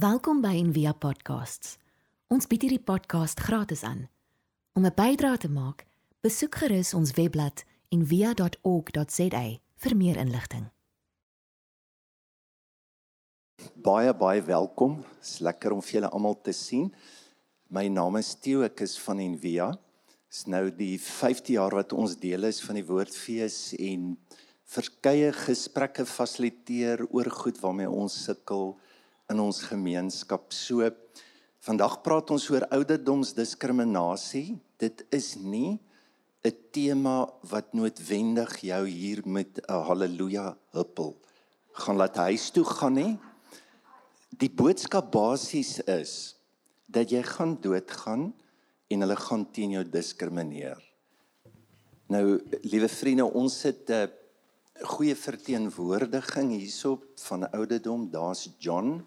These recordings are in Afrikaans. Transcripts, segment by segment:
Welkom by Envia Podcasts. Ons bied hierdie podcast gratis aan. Om 'n bydrae te maak, besoek gerus ons webblad en via.org.za vir meer inligting. Baie baie welkom. Dit is lekker om julle almal te sien. My naam is Theo, ek is van Envia. Dit is nou die 5de jaar wat ons deel is van die Woordfees en verskeie gesprekke fasiliteer oor goed waarmee ons sukkel in ons gemeenskap. So vandag praat ons oor ouderdomsdiskriminasie. Dit is nie 'n tema wat noodwendig jou hier met 'n haleluja huppel gaan laat huis toe gaan nie. Die boodskap basies is dat jy gaan doodgaan en hulle gaan teen jou diskrimineer. Nou, liewe vriende, ons het 'n goeie verteenwoordiging hierso van ouderdom. Daar's John.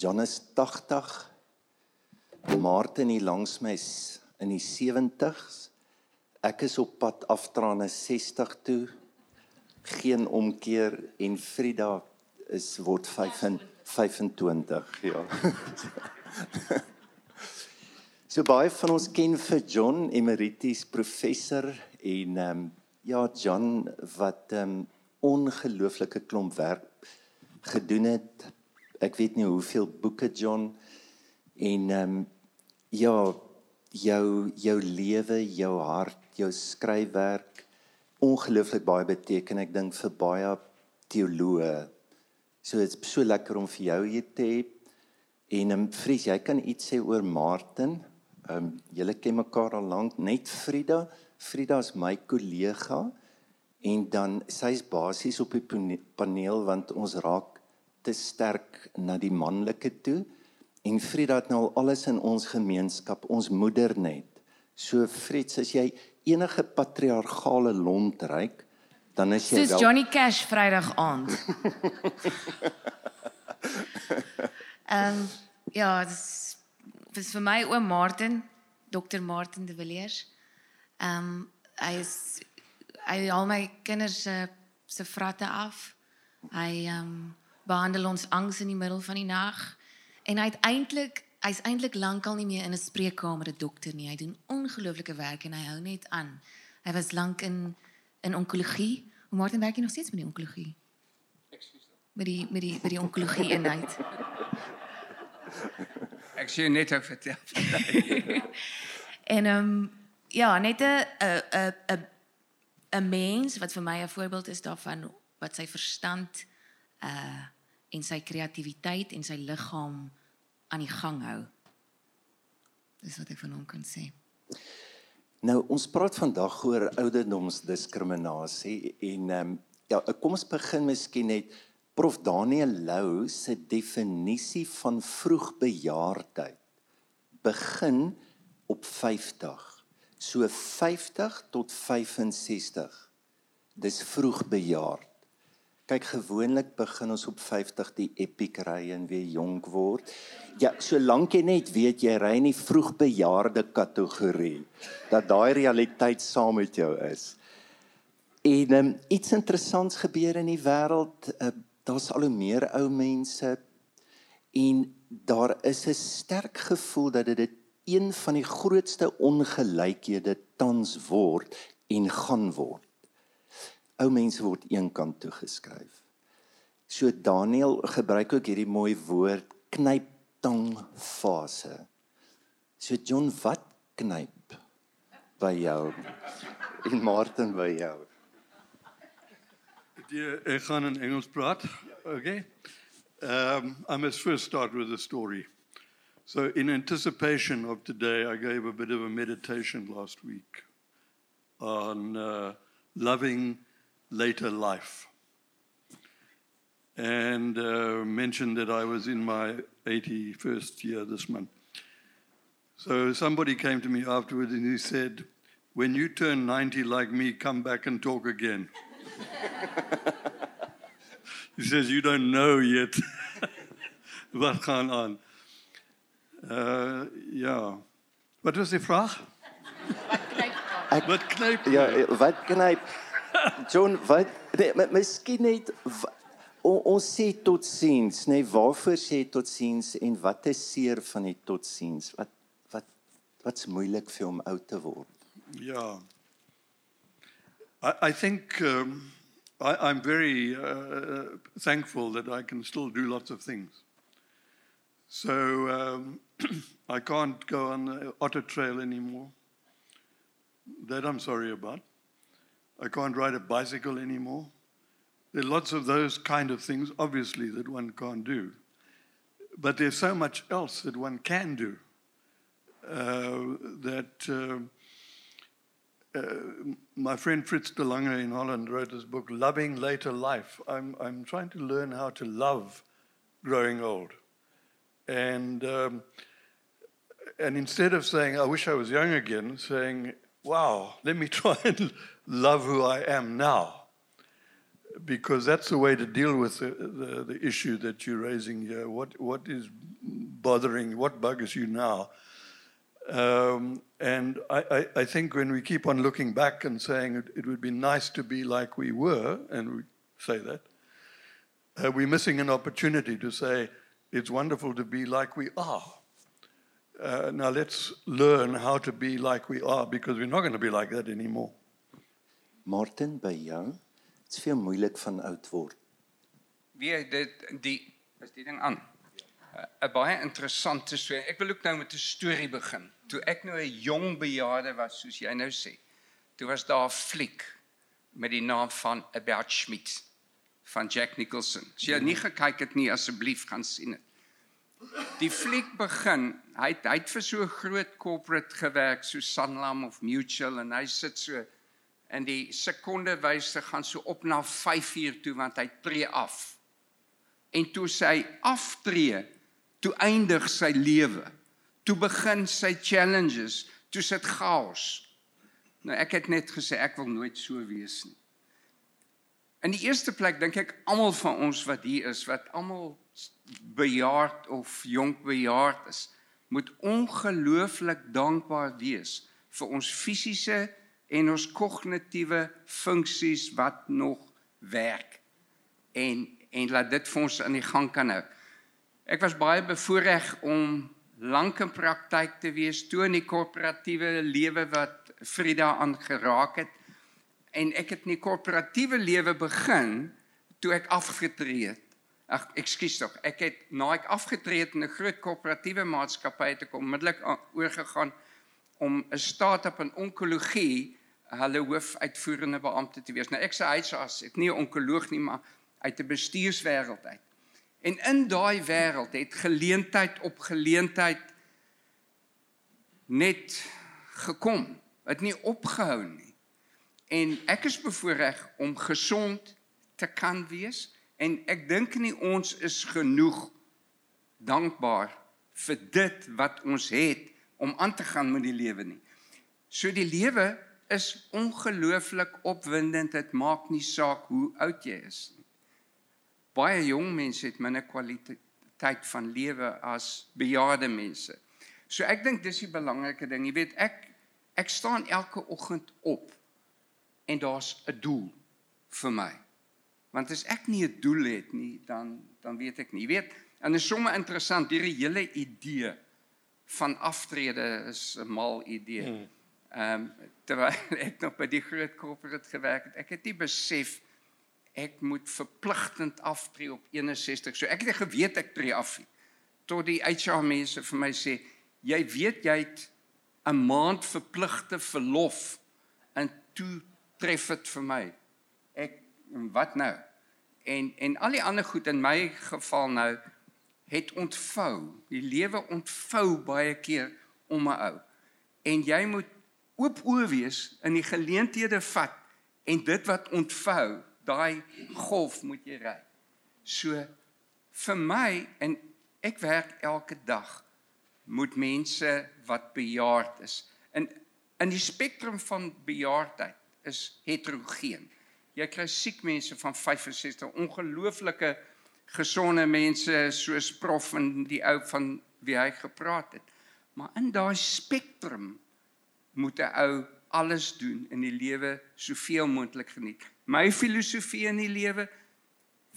John is 80. Martin hier langs my is in die 70s. Ek is op pad aftrane 60 toe. Geen omkeer en Frida is word 5 25, ja. so baie van ons ken vir John Emeritus professor en ehm um, ja John wat ehm um, ongelooflike klomp werk gedoen het. Ek weet nie hoeveel boeke John en ehm um, ja jou jou lewe, jou hart, jou skryfwerk ongelooflik baie beteken ek dink vir baie teoloë. So dit's so lekker om vir jou hier te hê. En ehm um, Fries, jy kan iets sê oor Martin. Ehm um, julle ken mekaar al lank, net Frida. Frida is my kollega en dan sy's basies op die paneel want ons raak te sterk na die manlike toe. En Frida het nou al alles in ons gemeenskap, ons moeder net. So Frits, as jy enige patriargale lont ryk, dan is jy Soos wel Johnny Cash Vrydag aand. Ehm um, ja, dis dis vir my oom Martin, Dr Martin de Villiers. Ehm um, hy is hy al my kinders se se vratte af. Hy ehm um, behandel ons angs in die middel van die nag en hy het eintlik hy's eintlik lankal nie meer in 'n spreekkamer 'n dokter nie. Hy doen ongelooflike werk en hy hou net aan. Hy was lank in in onkologie. Hoe Martin werk jy nog steeds met die onkologie? Ekskuus. Met die met die met die onkologie eenheid. Ek sê net ek vertel. en ehm um, ja, net 'n 'n 'n 'n mens wat vir my 'n voorbeeld is daarvan wat sy verstand uh en sy kreatiwiteit en sy liggaam aan die gang hou. Dis wat ek van hom kan sê. Nou ons praat vandag oor ouderdomsdiskriminasie en ehm um, ja, kom ons begin miskien net Prof Daniel Lou se definisie van vroegbejaardheid begin op 50. So 50 tot 65. Dis vroegbejaard. Kyk gewoonlik begin ons op 50 die epic ry en weer jonk word. Ja, solank jy net weet jy ry nie vroeg bejaarde kategorie dat daai realiteit saam met jou is. En um, iets interessants gebeur in die wêreld, uh, daar's al hoe meer ou mense en daar is 'n sterk gevoel dat dit een van die grootste ongelykhede tans word en gaan word ou mense word eenkant toe geskryf. So Daniel gebruik ook hierdie mooi woord knyptang fase. So John, wat knyp by jou? En Martin by jou. Die ek gaan in Engels praat. Okay. Um I must first start with a story. So in anticipation of today I gave a bit of a meditation last week on uh loving later life. And uh, mentioned that I was in my 81st year this month. So somebody came to me afterwards and he said, When you turn 90 like me, come back and talk again. he says, You don't know yet. Wat gaan aan? Uh, ja. Wat was die vraag? Wat knyp? Wat knyp? Ja, wat knyp? John, wat nee, miskien net O, ons sê totsiens, nê, nee, waarvoor sê totsiens en wat is seer van die totsiens? Wat wat wat's moeilik vir hom oud te word? Yeah. I, I think um, I, I'm very uh, thankful that I can still do lots of things. So um, I can't go on the otter trail anymore. That I'm sorry about. I can't ride a bicycle anymore. There are lots of those kind of things, obviously, that one can't do. But there's so much else that one can do uh, that. Uh, uh, my friend Fritz de Lange in Holland wrote this book, Loving Later Life. I'm, I'm trying to learn how to love growing old. And, um, and instead of saying, I wish I was young again, saying, wow, let me try and love who I am now. Because that's the way to deal with the, the, the issue that you're raising here. What, what is bothering, what bugs you now? Um, and I, I, I, think when we keep on looking back and saying it, it, would be nice to be like we were, and we say that, uh, we're missing an opportunity to say it's wonderful to be like we are. Uh, now let's learn how to be like we are because we're not going to be like that anymore. Martin, by jou, dit's veel moeilik van oud word. Wie dit die is die ding aan. 'n baie interessante storie. Ek wil ook nou met 'n storie begin. Toe ek nou 'n jong bejaarde was, soos jy nou sê. Toe was daar 'n fliek met die naam van About Schmidt van Jack Nicholson. As jy nie gekyk het nie, asseblief gaan sien dit. Die fliek begin, hy het, hy het vir so 'n groot corporate gewerk so Sanlam of Mutual en hy sit so in die sekonde wyse gaan so op na 5 uur toe want hy tree af. En toe sy aftree, toe eindig sy lewe. Toe begin sy challenges, toe sit chaos. Nou ek het net gesê ek wil nooit so wees nie. In die eerste plek dink ek almal van ons wat hier is, wat almal bejaard of jonk bejaard is, moet ongelooflik dankbaar wees vir ons fisiese en ons kognitiewe funksies wat nog werk en en laat dit vir ons aan die gang kan hou. Ek was baie bevoorreg om lank in praktyk te wees toe in die korporatiewe lewe wat Frida aangeraak het. En ek het in die korporatiewe lewe begin toe ek afgetree het. Ag, ekskuus tog. Ek het na ek afgetree het in 'n groot korporatiewe maatskappy te kom, onmiddellik oorgegaan om 'n start-up in onkologie hulle hoofuitvoerende beampte te wees. Nou ek sê hy's as ek nie 'n onkoloog nie, maar uit 'n bestuurswêreld uit. En in daai wêreld het geleentheid op geleentheid net gekom. Het nie opgehou nie. En ek is bevoorreg om gesond te kan wees en ek dink nie ons is genoeg dankbaar vir dit wat ons het om aan te gaan met die lewe nie. So die lewe is ongelooflik opwindend. Dit maak nie saak hoe oud jy is nie baie jong mense het minder kwaliteit van lewe as bejaarde mense. So ek dink dis die belangrike ding. Jy weet ek ek staan elke oggend op en daar's 'n doel vir my. Want as ek nie 'n doel het nie, dan dan weet ek nie. Jy weet, en is sommer interessant, hierdie hele idee van aftrede is 'n mal idee. Hmm. Ehm um, terwyl ek nog by die groot corporate gewerk het, ek het nie besef ek moet verpligtend aftree op 61. So ek het geweet ek tree af. Tot die HR mense vir my sê, jy weet jy het 'n maand verpligte verlof en toe tref dit vir my. Ek wat nou? En en al die ander goed in my geval nou het ontvou. Die lewe ontvou baie keer om 'n ou. En jy moet oop oë wees in die geleenthede vat en dit wat ontvou daai golf moet jy ry. So vir my en ek werk elke dag moet mense wat bejaard is. In in die spektrum van bejaardheid is heterogeen. Jy kry siek mense van 65, ongelooflike gesonde mense soos prof en die ou van wie hy gepraat het. Maar in daai spektrum moet 'n ou alles doen in die lewe soveel moontlik geniet. My filosofie in die lewe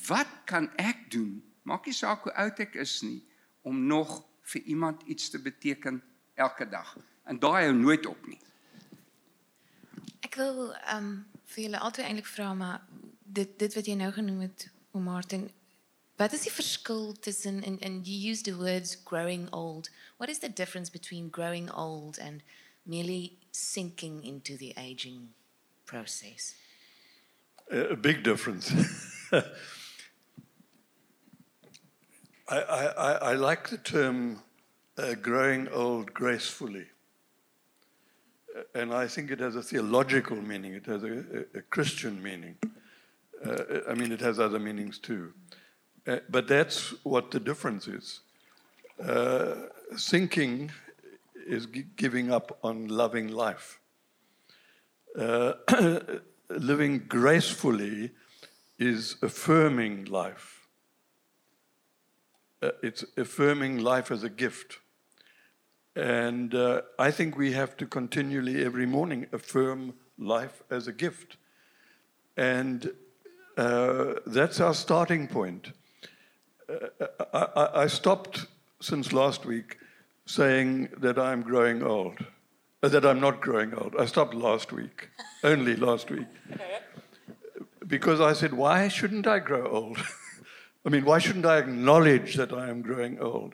wat kan ek doen? Maak nie saak hoe oud ek is nie om nog vir iemand iets te beteken elke dag. En daai hou nooit op nie. Ek wil ehm um, vir julle altyd eintlik maar dit dit wat jy nou genoem het, Martin, wat is die verskil tussen and and you used the words growing old. What is the difference between growing old and merely sinking into the aging process? A big difference. I, I- I like the term uh, growing old gracefully. Uh, And I think it has a theological meaning, it has a, a, a Christian meaning. Uh, I mean, it has other meanings too. Uh, but that's what the difference is. Uh, thinking is gi- giving up on loving life. Uh, living gracefully is affirming life. Uh, it's affirming life as a gift. And uh, I think we have to continually, every morning, affirm life as a gift. And uh, that's our starting point. Uh, I, I, I stopped since last week saying that I'm growing old, uh, that I'm not growing old. I stopped last week, only last week. Because I said, why shouldn't I grow old? I mean, why shouldn't I acknowledge that I am growing old?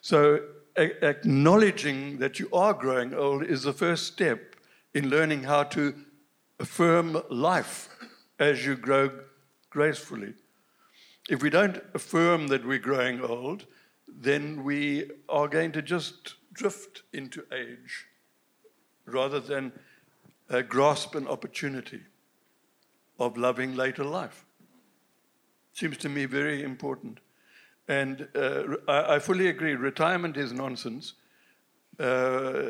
So, a- acknowledging that you are growing old is the first step in learning how to affirm life as you grow gracefully. If we don't affirm that we're growing old, then we are going to just drift into age rather than uh, grasp an opportunity of loving later life. Seems to me very important. And uh, I, fully agree, retirement is nonsense. Uh,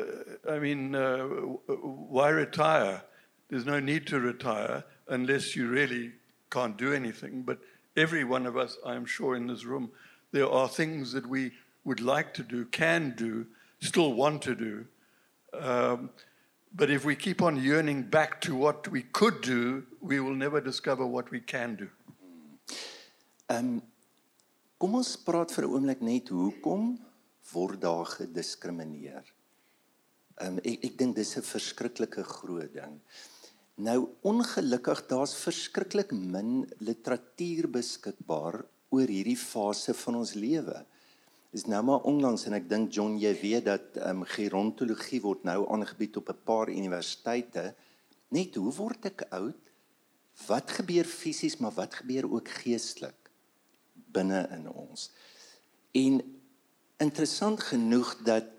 I mean, uh, why retire? There's no need to retire unless you really can't do anything. But every one of us, I'm sure, in this room, there are things that we would like to do, can do, still want to do. Um, but if we keep on yearning back to what we could do, we will never discover what we can do. Ehm kom ons praat vir 'n oomblik net hoekom word daar gediskrimineer. Ehm ek ek dink dis 'n verskriklike groot ding. Nou ongelukkig daar's verskriklik min literatuur beskikbaar oor hierdie fase van ons lewe. Is nou maar onlangs en ek dink John jy weet dat ehm um, gerontologie word nou aangebied op 'n paar universiteite. Net hoe word ek oud? Wat gebeur fisies, maar wat gebeur ook geestelik? Binne in ons. En interessant genoeg dat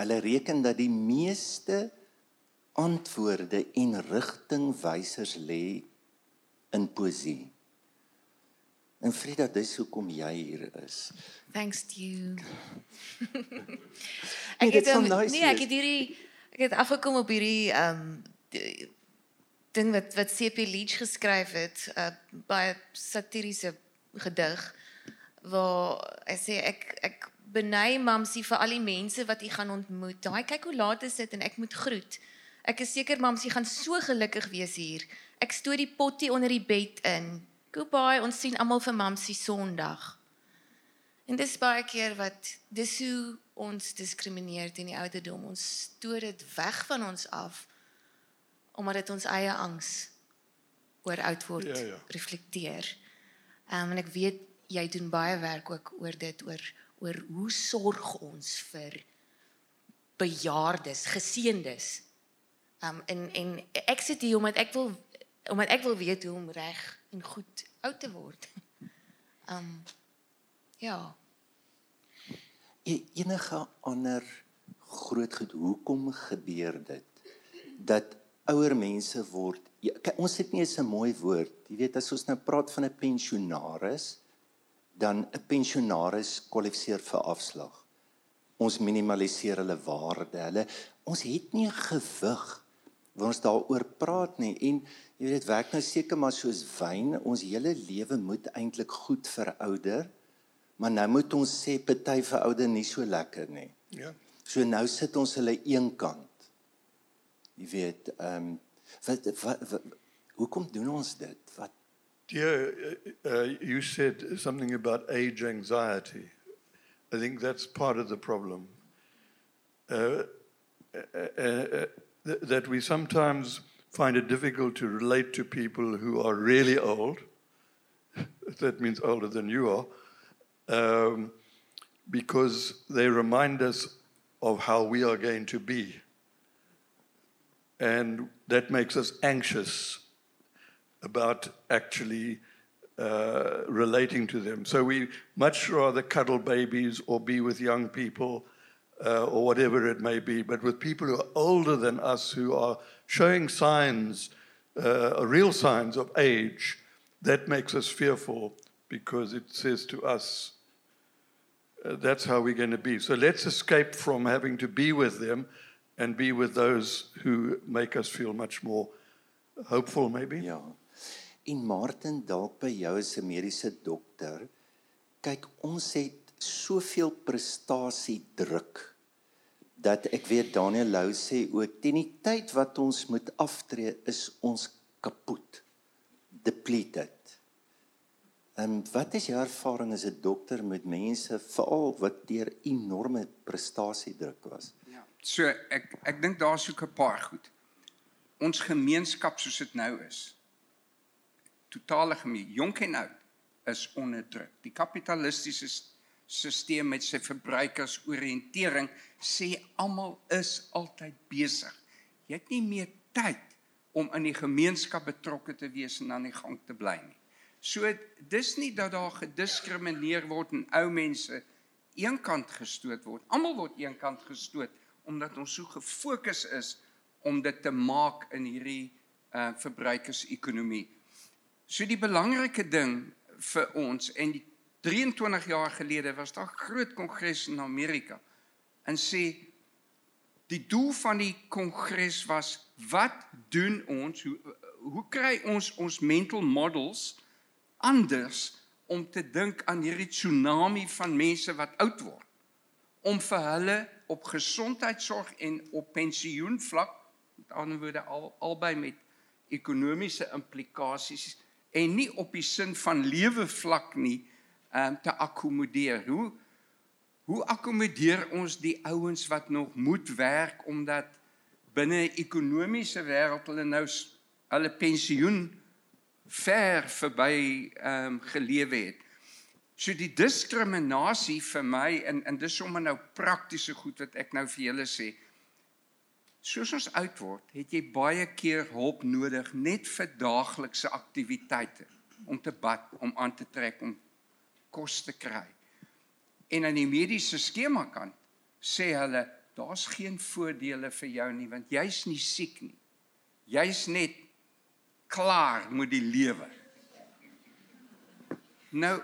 hulle reken dat die meeste antwoorde en rigtingwysers lê in poesie. En Frida, dis hoekom jy hier is. Thanks to you. Nee, dit sal um, nice nee, ek het hierdie ek het afgekom op hierdie ehm um, ding wat wat CP Leach geskryf het, uh, baie satiriese gedig waar hy sê ek ek beny mamsie vir al die mense wat u gaan ontmoet. Daai kyk hoe laat is dit en ek moet groet. Ek is seker mamsie gaan so gelukkig wees hier. Ek stoot die potjie onder die bed in. Goodbye, ons sien almal vir mamsie Sondag. En dis baie keer wat dis hoe ons diskrimineer teen die ouderdom. Ons stoot dit weg van ons af omdat dit ons eie angs oor oud word Ja, ja. reflekteer. Um, en ek weet jy doen baie werk ook oor dit oor oor hoe sorg ons vir bejaardes, geseëndes. Um en en ek sit hier omdat ek wil omdat ek wil weet hoe om reg en goed oud te word. Um ja. E- Enige ander groot goed hoekom gebeur dit dat ouer mense word ja, ons het nie eens 'n mooi woord. Jy weet as ons nou praat van 'n pensionaris, dan 'n pensionaris kwalifiseer vir afslag. Ons minimaliseer hulle waarde. Hulle ons het nie 'n gewig waar ons daaroor praat nie en jy weet dit werk nou seker maar soos wyn. Ons hele lewe moet eintlik goed verouder. Maar nou moet ons sê party verouder nie so lekker nie. Yeah. So nou sit ons hulle eenkant. Jy weet, ehm um, wat, wat wat hoekom doen ons dit? Wat Dear, uh, uh, you said something about age anxiety. I think that's part of the problem. Uh, uh, uh, uh, th- that we sometimes find it difficult to relate to people who are really old. that means older than you are. Um, because they remind us of how we are going to be. And that makes us anxious about actually uh, relating to them. So we much rather cuddle babies or be with young people uh, or whatever it may be, but with people who are older than us who are showing signs, uh, real signs of age, that makes us fearful because it says to us, uh, that's how we're going to be. So let's escape from having to be with them and be with those who make us feel much more hopeful, maybe. Ja. En Martin dalk by jou as 'n mediese dokter. Kyk, ons het soveel prestasie druk dat ek weet Daniel Lou sê ook teen die tyd wat ons moet aftree is ons kapot. Depleted. En wat is jou ervaring as 'n dokter met mense veral wat deur enorme prestasiedruk was? Ja. So ek ek dink daar's ook 'n paar goed. Ons gemeenskap soos dit nou is. Totale gemeen, jonk en oud is onder druk. Die kapitalistiese stelsel met sy verbruikersoriëntering sê almal is altyd besig. Jy het nie meer tyd om in die gemeenskap betrokke te wees en aan die gang te bly nie. So dis nie dat daar gediskrimineer word en ou mense eenkant gestoot word. Almal word eenkant gestoot omdat ons so gefokus is om dit te maak in hierdie uh verbruikersekonomie. So die belangrike ding vir ons en die 23 jaar gelede was daar groot kongres in Amerika en sê die doel van die kongres was wat doen ons hoe hoe kry ons ons mental models anders om te dink aan hierdie tsunami van mense wat oud word? Om vir hulle op gesondheidsorg en op pensioenvlak met ander woorde al, albei met ekonomiese implikasies en nie op die sin van lewe vlak nie um, te akkommodeer hoe hoe akkommodeer ons die ouens wat nog moet werk omdat binne 'n ekonomiese wêreld hulle nou hulle pensioen ver verby ehm um, gelewe het. So die diskriminasie vir my en en dis sommer nou praktiese goed wat ek nou vir julle sê. Soos ons oud word, het jy baie keer hulp nodig net vir daaglikse aktiwiteite om te bad, om aan te trek, om kos te kry. En aan die mediese skema kant sê hulle daar's geen voordele vir jou nie want jy's nie siek nie. Jy's net klaar met die lewe. Nou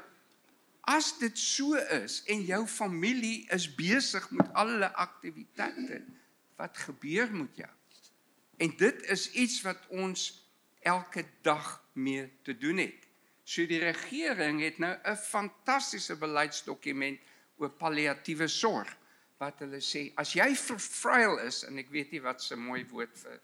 as dit so is en jou familie is besig met al hulle aktiwiteite, wat gebeur met jou? En dit is iets wat ons elke dag mee te doen het. So die regering het nou 'n fantastiese beleidsdokument oor palliatiewe sorg wat hulle sê as jy vervruil is en ek weet nie wat se mooi woord vir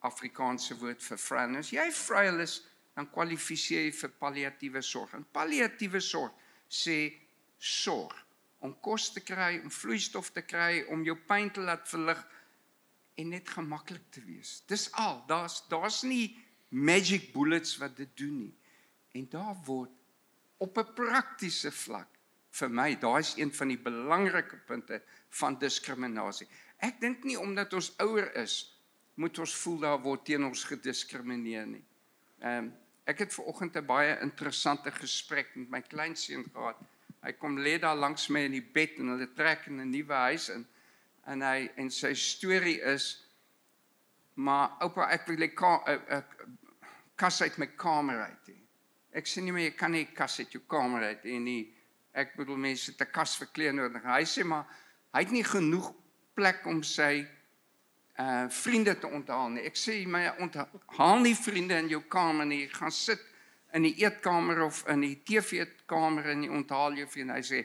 Afrikaanse woord vir frail. As jy frail is, dan kwalifiseer jy vir palliatiewe sorg. En palliatiewe sorg sê sorg om kos te kry, om vloeistof te kry, om jou pyn te laat verlig en net gemaklik te wees. Dis al. Daar's daar's nie magic bullets wat dit doen nie. En daar word op 'n praktiese vlak vir my, daai is een van die belangrike punte van diskriminasie. Ek dink nie omdat ons ouer is moet ons voel daar word teen ons gediskrimineer nie. Ehm um, ek het ver oggend 'n baie interessante gesprek met my kleinseun gehad. Hy kom lê daar langs my in die bed en hulle trek in 'n nuwe huis in en hy en sy storie is maar oupa ek wil 'n kas uit my kamer uit hê. Ek sê nie meer jy kan nie kas uit jou kamer uit hê nie. Ek bedoel mense te kas vir klere nodig. Hy sê maar hy het nie genoeg plek om sy uh vriende te onthaal nie. Ek sê my onthaal nie vriende in jou kamer nie. Gaan sit in die eetkamer of in die TV-kamer en jy onthaal jou vriende. Hy sê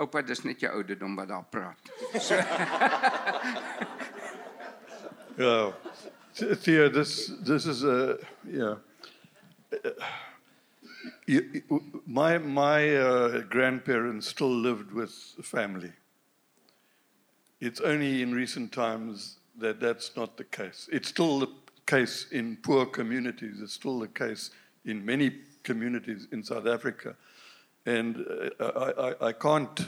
oupa, dis net jou ouderdom wat daar praat. So Ja. Theo, this this is a yeah. you, my my uh, grandparents still lived with family. It's only in recent times that that's not the case. It's still the case in poor communities. It's still the case in many communities in South Africa, and uh, I, I, I can't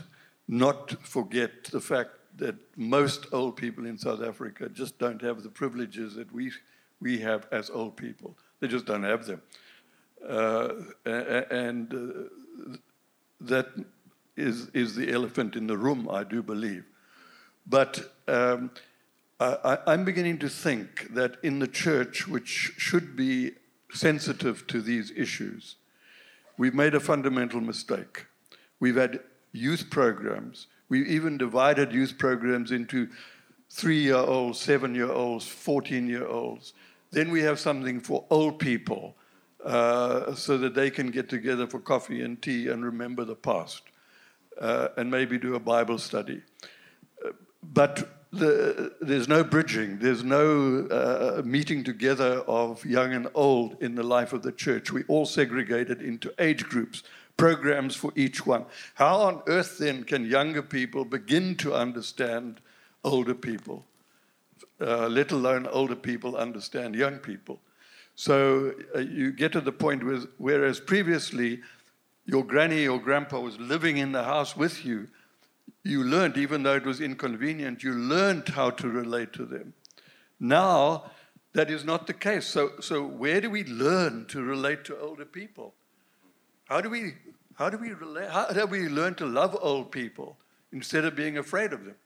not forget the fact that most old people in South Africa just don't have the privileges that we we have as old people. They just don't have them uh, and uh, that is is the elephant in the room, I do believe. But um, I, I'm beginning to think that in the church, which should be sensitive to these issues, we've made a fundamental mistake. We've had youth programs. We've even divided youth programs into three year olds, seven year olds, 14 year olds. Then we have something for old people uh, so that they can get together for coffee and tea and remember the past uh, and maybe do a Bible study. Uh, but the, there's no bridging, there's no uh, meeting together of young and old in the life of the church. We all segregated into age groups, programs for each one. How on earth then can younger people begin to understand older people? uh, let alone older people understand young people. So uh, you get to the point where, whereas previously your granny or grandpa was living in the house with you, you learned, even though it was inconvenient, you learned how to relate to them. Now, that is not the case. So, so where do we learn to relate to older people? How do we, how do we, relate, how do we learn to love old people instead of being afraid of them?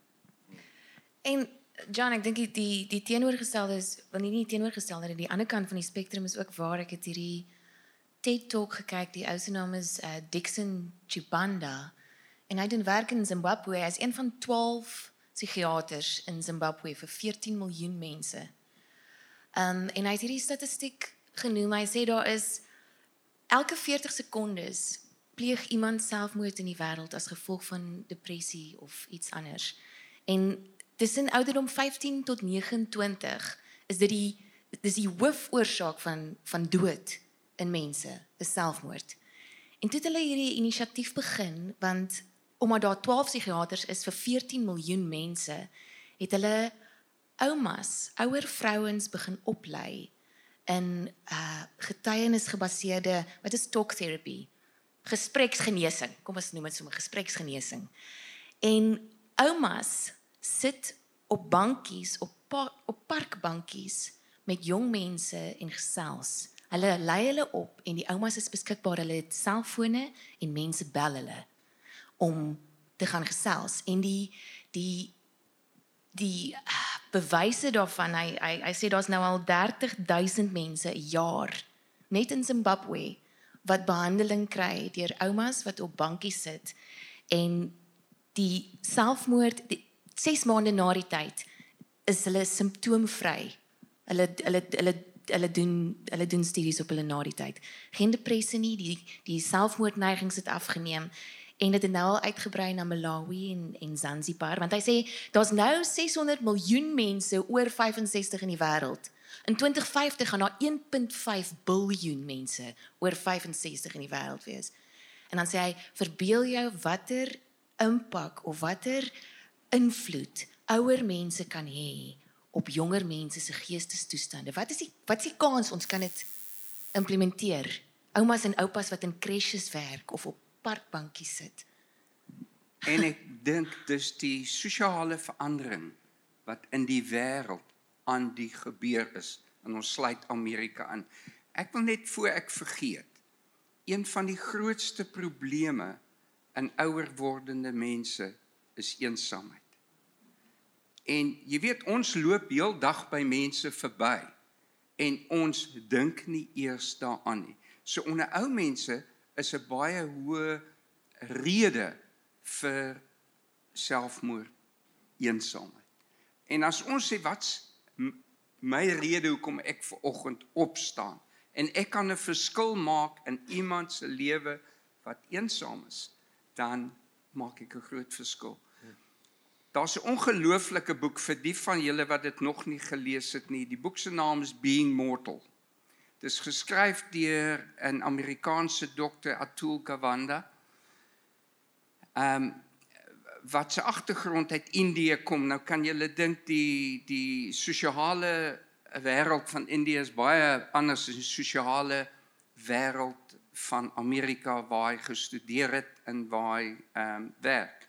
En John, ek dink die die, die teenoorgestelde is, nie nie teenoorgestelde nie, die ander kant van die spektrum is ook waar ek het hierdie TED Talk gekyk. Die ou se naam is uh, Dixon Chibanda en hy doen werk in Zimbabwe. Hy is een van 12 psigiaters in Zimbabwe vir 14 miljoen mense. Um en hy het hierdie statistiek genoem. Hy sê daar is elke 40 sekondes pleeg iemand selfmoord in die wêreld as gevolg van depressie of iets anders. En tussen ouderdom 15 tot 29 is dit die dis die hoofoorsaak van van dood in mense, is selfmoord. En toe het hulle hierdie inisiatief begin want omdat daar 12 psigiaters is vir 14 miljoen mense, het hulle oumas, ouer vrouens begin oplei in uh getuienisgebaseerde wat is talk therapy? Gespreksgenesing. Kom ons noem dit sommer gespreksgenesing. En oumas sit op bankies op pa, op parkbankies met jong mense en gesels. Hulle lei hulle op en die oumas is beskikbaar. Hulle het selfone en mense bel hulle om te gaan gesels en die die die ah, bewyse daarvan hy hy hy sê daar's nou al 30000 mense 'n jaar net in Zimbabwe wat behandeling kry deur oumas wat op bankies sit en die selfmoord die 6 maande na die tyd is hulle simptoomvry. Hulle hulle hulle hulle doen hulle doen studies op hulle na die tyd. Geen depressie nie, die die selfmoordneigings het afgeneem en dit het nou al uitgebrei na Malawi en en Zanzibar want hy sê daar's nou 600 miljoen mense oor 65 in die wêreld. In 2050 gaan daar 1.5 biljoen mense oor 65 in die wêreld wees. En dan sê hy verbeel jou watter impak of watter invloed ouer mense kan hê op jonger mense se geestestoestande. Wat is die wat is die kans ons kan dit implementeer? Oumas en oupas wat in crèches werk of op parkbankies sit. En ek dink dis die sosiale verandering wat in die wêreld aan die gebeur is en ons sluit Amerika in. Ek wil net voor ek vergeet. Een van die grootste probleme in ouer wordende mense is eensaamheid. En jy weet ons loop heeldag by mense verby en ons dink nie eers daaraan nie. So onder ou mense is 'n baie hoë rede vir selfmoord, eensaamheid. En as ons sê wat's m- my rede hoekom ek ver oggend opstaan en ek kan 'n verskil maak in iemand se lewe wat eensaam is, dan maak ek 'n groot verskil. Daar's 'n ongelooflike boek vir die van julle wat dit nog nie gelees het nie. Die boek se naam is Being Mortal. Dis geskryf deur 'n Amerikaanse dokter Atul Gawande. Ehm um, wat se agtergrond uit Indië kom. Nou kan jy dink die die sosiale wêreld van Indië is baie anders as die sosiale wêreld van Amerika waar hy gestudeer het en waar hy ehm um, werk.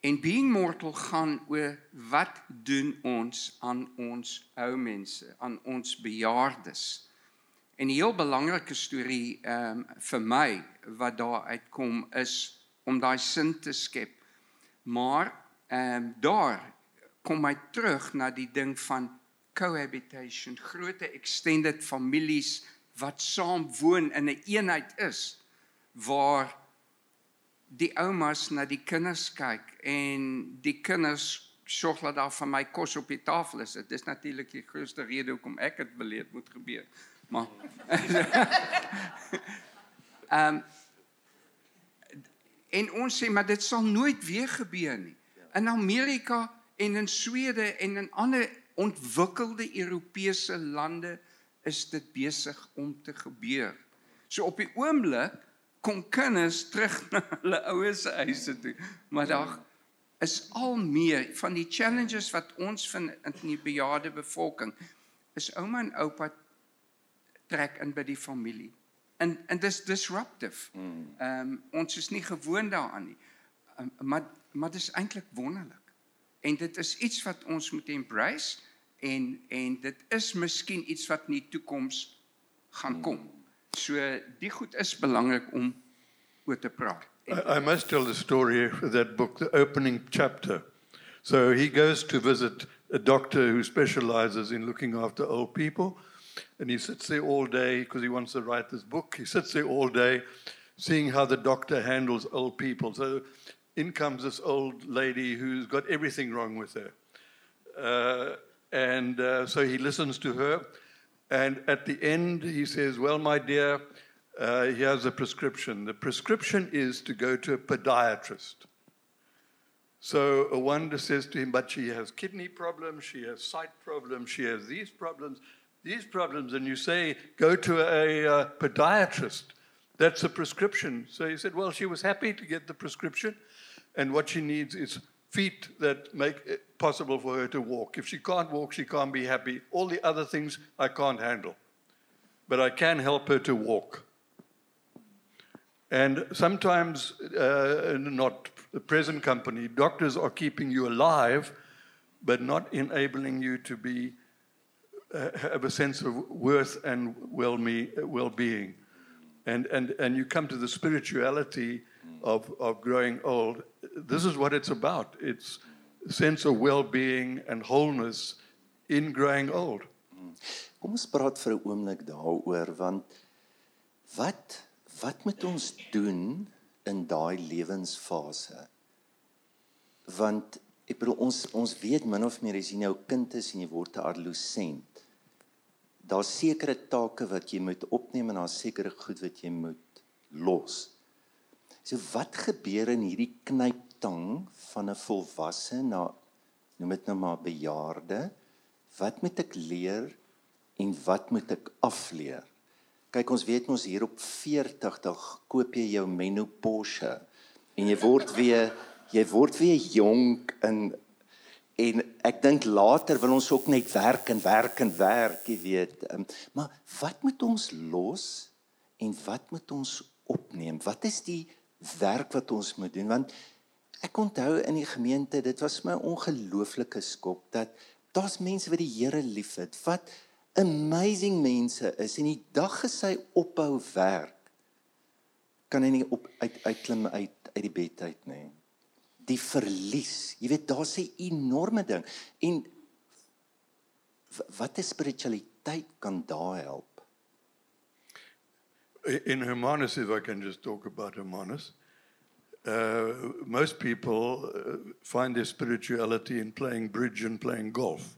En being mortal gaan oor wat doen ons aan ons ou mense, aan ons bejaardes. En 'n heel belangrike storie ehm um, vir my wat daar uitkom is om daai sin te skep. Maar ehm um, daar kom hy terug na die ding van cohabitation, groot extended families wat saam woon in 'n een eenheid is waar die oumas na die kinders kyk en die kinders sorg dat daar van my kos op die tafel is. Dit is natuurlik die grootste rede hoekom ek dit beleef moet gebeur. Maar ehm um, en ons sê maar dit sal nooit weer gebeur nie. In Amerika en in Swede en in ander ontwikkelde Europese lande is dit besig om te gebeur. So op die oomblik kom kinders terug na hulle ouers se huise toe. Maar daar is al meer van die challenges wat ons vind in die bejaarde bevolking is ouma en oupa trek in by die familie. En en dis disruptive. Hmm. Ehm um, ons is nie gewoond daaraan nie. Um, maar maar dis eintlik wonderlik. En dit is iets wat ons moet embrace en en dit is miskien iets wat in die toekoms gaan kom. So die goed is belangrik om oor te praat. I, I must tell the story of that book, the opening chapter. So he goes to visit a doctor who specializes in looking after old people. And he sits there all day because he wants to write this book. He sits there all day seeing how the doctor handles old people. So in comes this old lady who's got everything wrong with her. Uh, and uh, so he listens to her. And at the end, he says, Well, my dear, uh, here's a prescription. The prescription is to go to a podiatrist. So a wonder says to him, But she has kidney problems, she has sight problems, she has these problems, these problems. And you say, Go to a uh, podiatrist. That's a prescription. So he said, Well, she was happy to get the prescription. And what she needs is feet that make it possible for her to walk. If she can't walk, she can't be happy. All the other things I can't handle. But I can help her to walk. And sometimes, uh, not the present company, doctors are keeping you alive, but not enabling you to be uh, have a sense of worth and well-being. And, and, and you come to the spirituality of, of growing old, this is what it's about. It's a sense of well-being and wholeness in growing old. Kom ons praat vir 'n oomblik daaroor want wat wat moet ons doen in daai lewensfase? Want ek bedoel ons ons weet min of meer as jy nou kind is en jy word 'n adolescent. Daar's sekere take wat jy moet opneem en daar's sekere goed wat jy moet los. So wat gebeur in hierdie knyptang van 'n volwasse na noem dit nou maar bejaarde? Wat moet ek leer en wat moet ek afleer? Kyk, ons weet mos hier op 40 dag koop jy jou menopause en jy word weer jy word weer jonk en en ek dink later wil ons ook net werk en werk en werk, jy weet. Um, maar wat moet ons los en wat moet ons opneem? Wat is die werk wat ons moet doen want ek onthou in die gemeente dit was my ongelooflike skok dat daar's mense wat die Here liefhet wat amazing mense is en die dag gesy ophou werk kan hy nie op uit uitklim uit uit die bed uit nê die verlies jy weet daar's 'n enorme ding. En wat is spiritualiteit kan daar help in Hermanus, if I can just talk about Hermanus, uh, most people uh, find their spirituality in playing bridge and playing golf.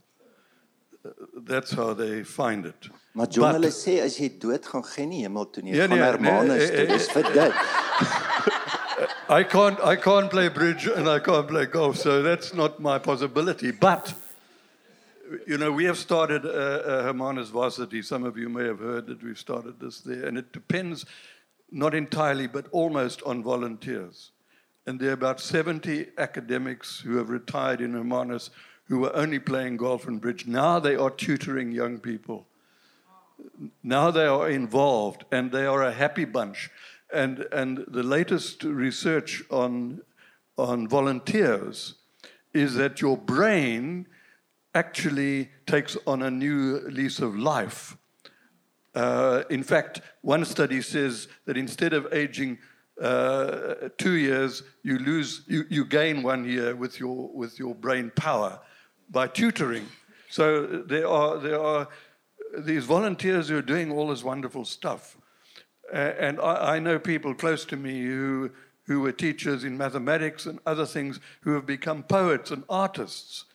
Uh, that's how they find it. Maar John hulle sê as jy dood gaan geen nie hemel toe nie, gaan nee, Hermanus toe. Dis vir dit. I can't I can't play bridge and I can't play golf, so that's not my possibility. But you know, we have started a, a Hermanus Varsity. Some of you may have heard that we've started this there, and it depends not entirely, but almost on volunteers. And there are about 70 academics who have retired in Hermanus who were only playing golf and bridge. Now they are tutoring young people. Now they are involved, and they are a happy bunch. And, and the latest research on, on volunteers is that your brain actually takes on a new lease of life. Uh, in fact, one study says that instead of aging uh, two years, you lose, you, you gain one year with your, with your brain power by tutoring. So there are, there are these volunteers who are doing all this wonderful stuff. Uh, and I, I know people close to me who, who were teachers in mathematics and other things who have become poets and artists.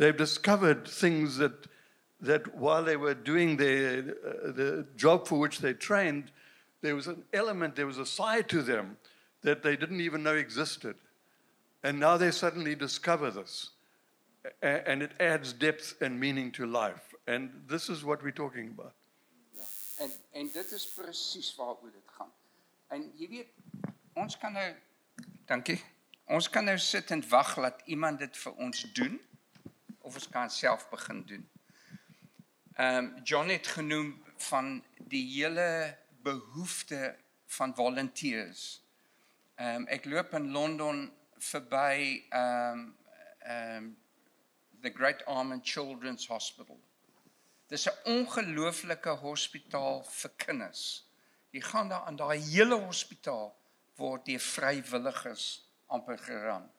They've discovered things that, that while they were doing their, uh, the job for which they trained, there was an element, there was a side to them that they didn't even know existed. And now they suddenly discover this. And it adds depth and meaning to life. And this is what we're talking about. En en dit is presies waaroor dit gaan. En jy weet, ons kan nou dankie. Ons kan nou sit en wag dat iemand dit vir ons doen of ons kan self begin doen. Ehm um, John het genoem van die hele behoefte van volunteers. Ehm um, ek loop in Londen verby ehm um, ehm um, the Great Ormond Children's Hospital. Dis 'n ongelooflike hospitaal vir kinders. Jy gaan daar aan daai hele hospitaal word deur vrywilligers amper geran.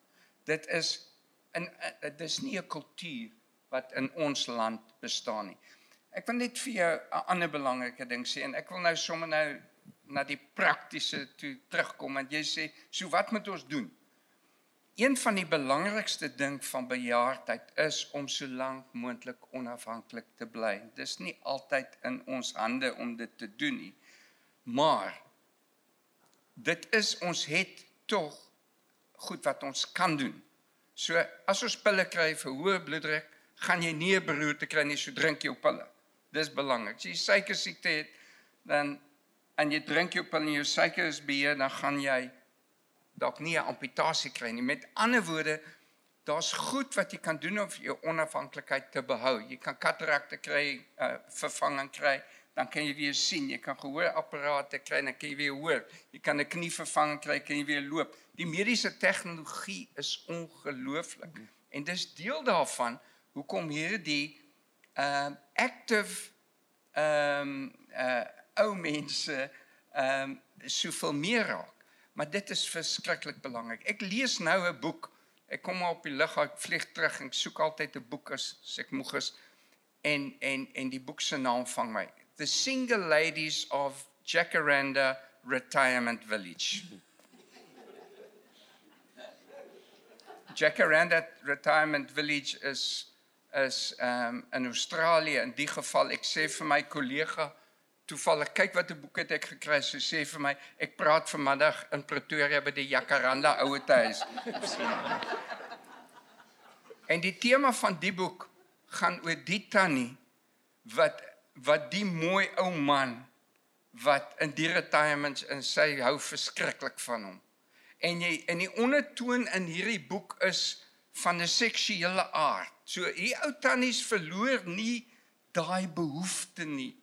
Dit is in dit is nie 'n kultuur wat in ons land bestaan nie. Ek wil net vir jou 'n ander belangrike ding sê en ek wil nou sommer nou na die praktiese toe terugkom en jy sê, "So wat moet ons doen?" Een van die belangrikste ding van bejaardheid is om so lank moontlik onafhanklik te bly. Dis nie altyd in ons hande om dit te doen nie. Maar dit is ons het tog goed wat ons kan doen. So as ons pille kry vir hoë bloeddruk, gaan jy nie 'n beroerte kry nie, so drink jou pille. Dis belangrik. As jy suiker siekte het, dan en jy drink jou pille en jou suiker is beheer, dan gaan jy dalk nie 'n amputasie kry nie. Met ander woorde, daar's goed wat jy kan doen om jou onafhanklikheid te behou. Jy kan katarakte kry, uh, vervanging kry, dan kan jy weer sien. Jy kan gehoorapparate kry, dan kan jy weer hoor. Jy kan 'n knie vervanging kry, kan jy weer loop. Die mediese tegnologie is ongelooflik. En dis deel daarvan hoekom hierdie ehm uh, active ehm um, uh ou mense ehm um, soveel meer raak. Maar dit is verskriklik belangrik. Ek lees nou 'n boek. Ek kom maar op die lig, ek vlieg terug en ek soek altyd 'n boek as, as ek moeg is. En en en die boek se naam vang my. The Single Ladies of Jacaranda Retirement Village. Jacaranda Retirement Village is is um, in Australië. In die geval ek sê vir my kollega toevallig kyk wat 'n boek het ek gekry. So sê vir my ek praat vanmiddag in Pretoria by die Jacaranda ouete huis. en die tema van die boek gaan oor die tannie wat wat die mooi ou man wat in die retirements in sy hou verskriklik van hom. En jy in die ondertoon in hierdie boek is van 'n seksuele aard. So hier ou tannies verloor nie daai behoefte nie.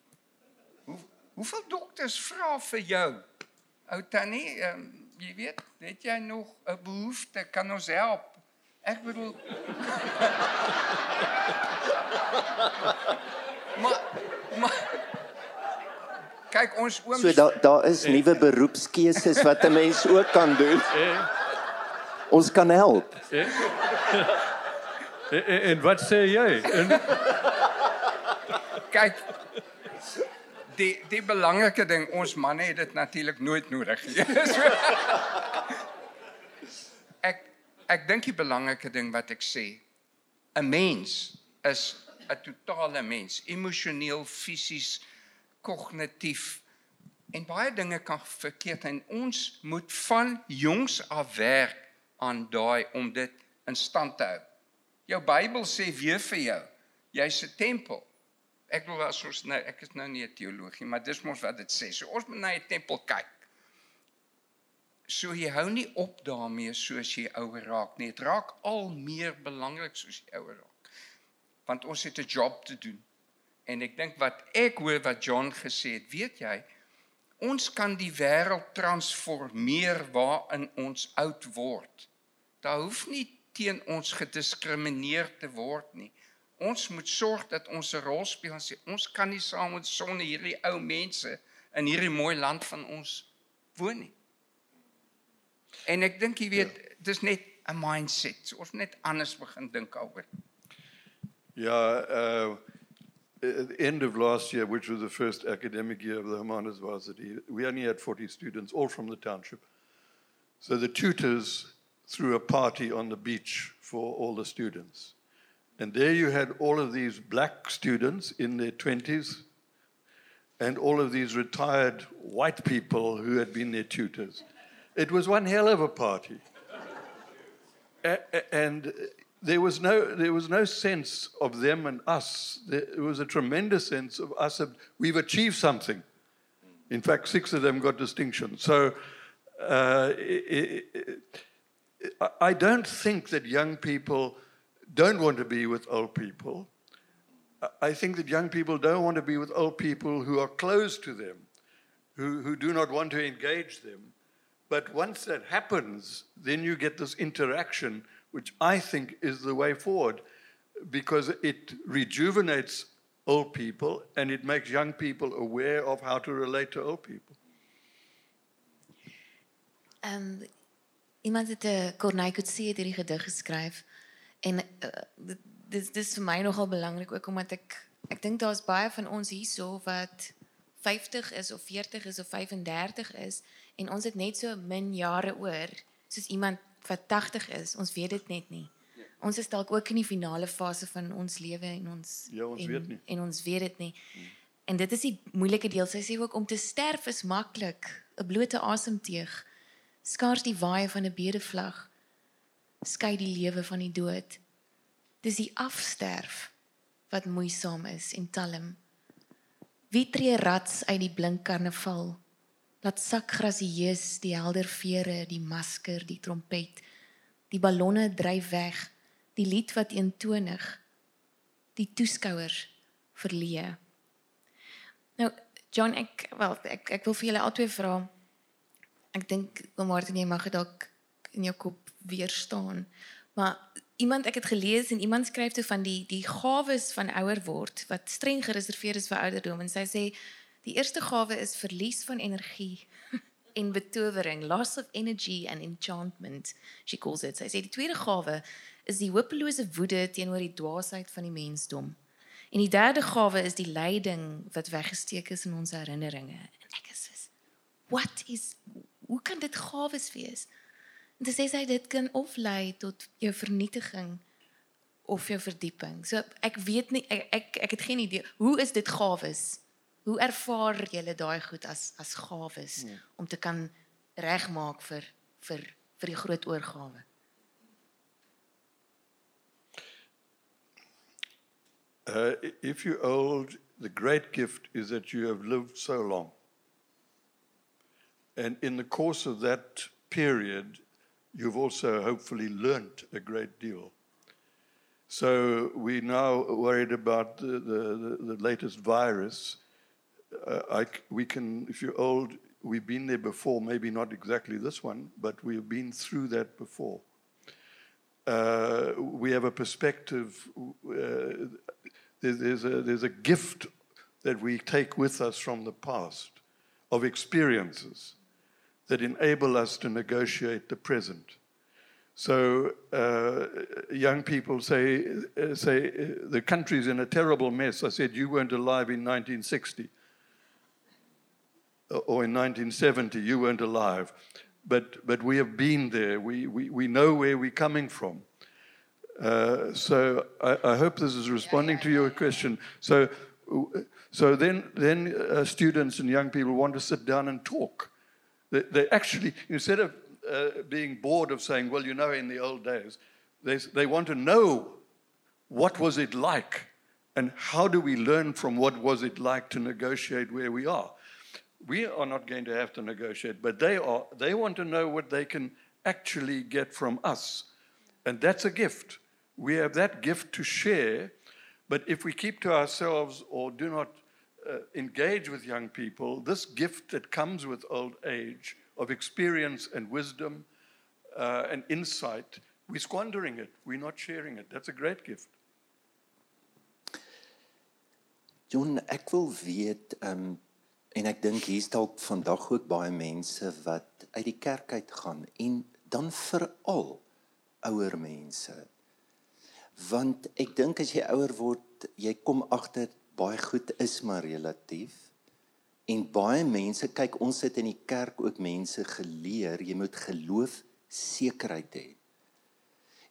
Hoe hoeveel dokters vra vir jou? Ou tannie, um, jy weet, het jy nog 'n behoefte? Kan ons help? Ek bedoel Maar maar kyk ons ooms So daar daar is nuwe beroepskeuses wat 'n mens ook kan doen. Ons kan help. En, en, en wat sê jy? En, kyk die die belangrike ding ons manne het dit natuurlik nooit nodig nie. So, ek ek dink die belangrike ding wat ek sê 'n mens is 'n totale mens, emosioneel, fisies, kognitief en baie dinge kan verkeerd en ons moet van jongs af werk aan daai om dit in stand te hou. Jou Bybel sê weer vir jou Jy's 'n tempel. Ek glo as ons nou ek is nou nie 'n teologie, maar dis mos wat dit sê. So ons moet na 'n tempel kyk. So jy hou nie op daarmee soos jy ouer raak nie. Dit raak al meer belangrik soos jy ouer raak. Want ons het 'n job te doen. En ek dink wat ek hoor wat John gesê het, weet jy, ons kan die wêreld transformeer waarin ons oud word. Daar hoef nie teen ons gediskrimineer te word nie. Ons moet sorg dat ons 'n rol speel en sê ons kan nie saam met sonne hierdie ou mense in hierdie mooi land van ons woon nie. En ek dink jy weet, ja. dis net 'n mindset. So ons net anders begin dink daaroor. Yeah, uh, at the end of last year, which was the first academic year of the Hermanus Varsity, we only had 40 students, all from the township. So the tutors threw a party on the beach for all the students. And there you had all of these black students in their 20s and all of these retired white people who had been their tutors. It was one hell of a party. and there was, no, there was no sense of them and us. There was a tremendous sense of us. We've achieved something. In fact, six of them got distinction. So uh, it, it, I don't think that young people don't want to be with old people. I think that young people don't want to be with old people who are close to them, who, who do not want to engage them. But once that happens, then you get this interaction, which I think is the way forward because it rejuvenates old people and it makes young people aware of how to relate to old people. Um, iemand het 'n Corneille Coetzee hierdie gedig geskryf en uh, dit dis dis vir my nogal belangrik ook omdat ek ek dink daar's baie van ons hierso wat 50 is of 40 is of 35 is en ons het net so min jare oor soos iemand wat 80 is. Ons weet dit net nie. Ja. Ons is dalk ook in die finale fase van ons lewe en ons Ja, ons en, weet nie. En ons weet dit nie. Hmm. En dit is die moeilike deel. Sy sê ook om te sterf is maklik, 'n blote asemteug. Skaars die waai van 'n bedevlag skei die lewe van die dood. Dis die afsterf wat moeisaam is en talm. Wie tree rats uit die blink karnaval? Laat sak grasieus die helder vere, die masker, die trompet. Die ballonne dryf weg, die lied wat eentonig die toeskouers verleë. Nou John ek wel ek ek wil vir julle albei vra. Ek dink oom Martin jy mag dalk in jou kop weer staan. Maar iemand ek het gelees en iemand skryf toe van die die gawes van ouer word wat streng gereserveer is vir ouderdom en sy sê Die eerste gawe is verlies van energie en betowering, loss of energy and enchantment. She calls it. Sy sê die tweede gawe is die hopelose woede teenoor die dwaasheid van die mensdom. En die derde gawe is die lyding wat weggesteek is in ons herinneringe. En ek is soos what is hoe kan dit gawes wees? En dit sê sy dit kan of lei tot jou vernietiging of jou verdieping. So ek weet nie ek ek, ek het geen idee hoe is dit gawes? Hoe ervaar julle daai goed as as gawes ja. om te kan regmaak vir vir vir die groot oorgawe? Uh, if you're old, the great gift is that you have lived so long. And in the course of that period, you've also hopefully learnt a great deal. So we're now worried about the, the, the latest virus uh, I, we can, if you're old, we've been there before, maybe not exactly this one, but we've been through that before. Uh, we have a perspective, uh, there's, there's, a, there's a gift that we take with us from the past of experiences that enable us to negotiate the present. So uh, young people say, uh, say uh, the country's in a terrible mess. I said, you weren't alive in 1960 or in 1970, you weren't alive. But, but we have been there. We, we, we know where we're coming from. Uh, so I, I, hope this is responding to your question. So, so then, then uh, students and young people want to sit down and talk. They, they actually, instead of uh, being bored of saying, well, you know, in the old days, they, they want to know what was it like And how do we learn from what was it like to negotiate where we are? We are not going to have to negotiate, but they are. They want to know what they can actually get from us. And that's a gift. We have that gift to share, but if we keep to ourselves or do not uh, engage with young people, this gift that comes with old age of experience and wisdom uh, and insight, we're squandering it. We're not sharing it. That's a great gift. John, ek wil weet um, en ek dink hier's dalk vandag ook baie mense wat uit die kerk uit gaan en dan veral ouer mense. Want ek dink as jy ouer word, jy kom agter baie goed is maar relatief. En baie mense kyk ons sit in die kerk ook mense geleer, jy moet geloof sekerheid hê.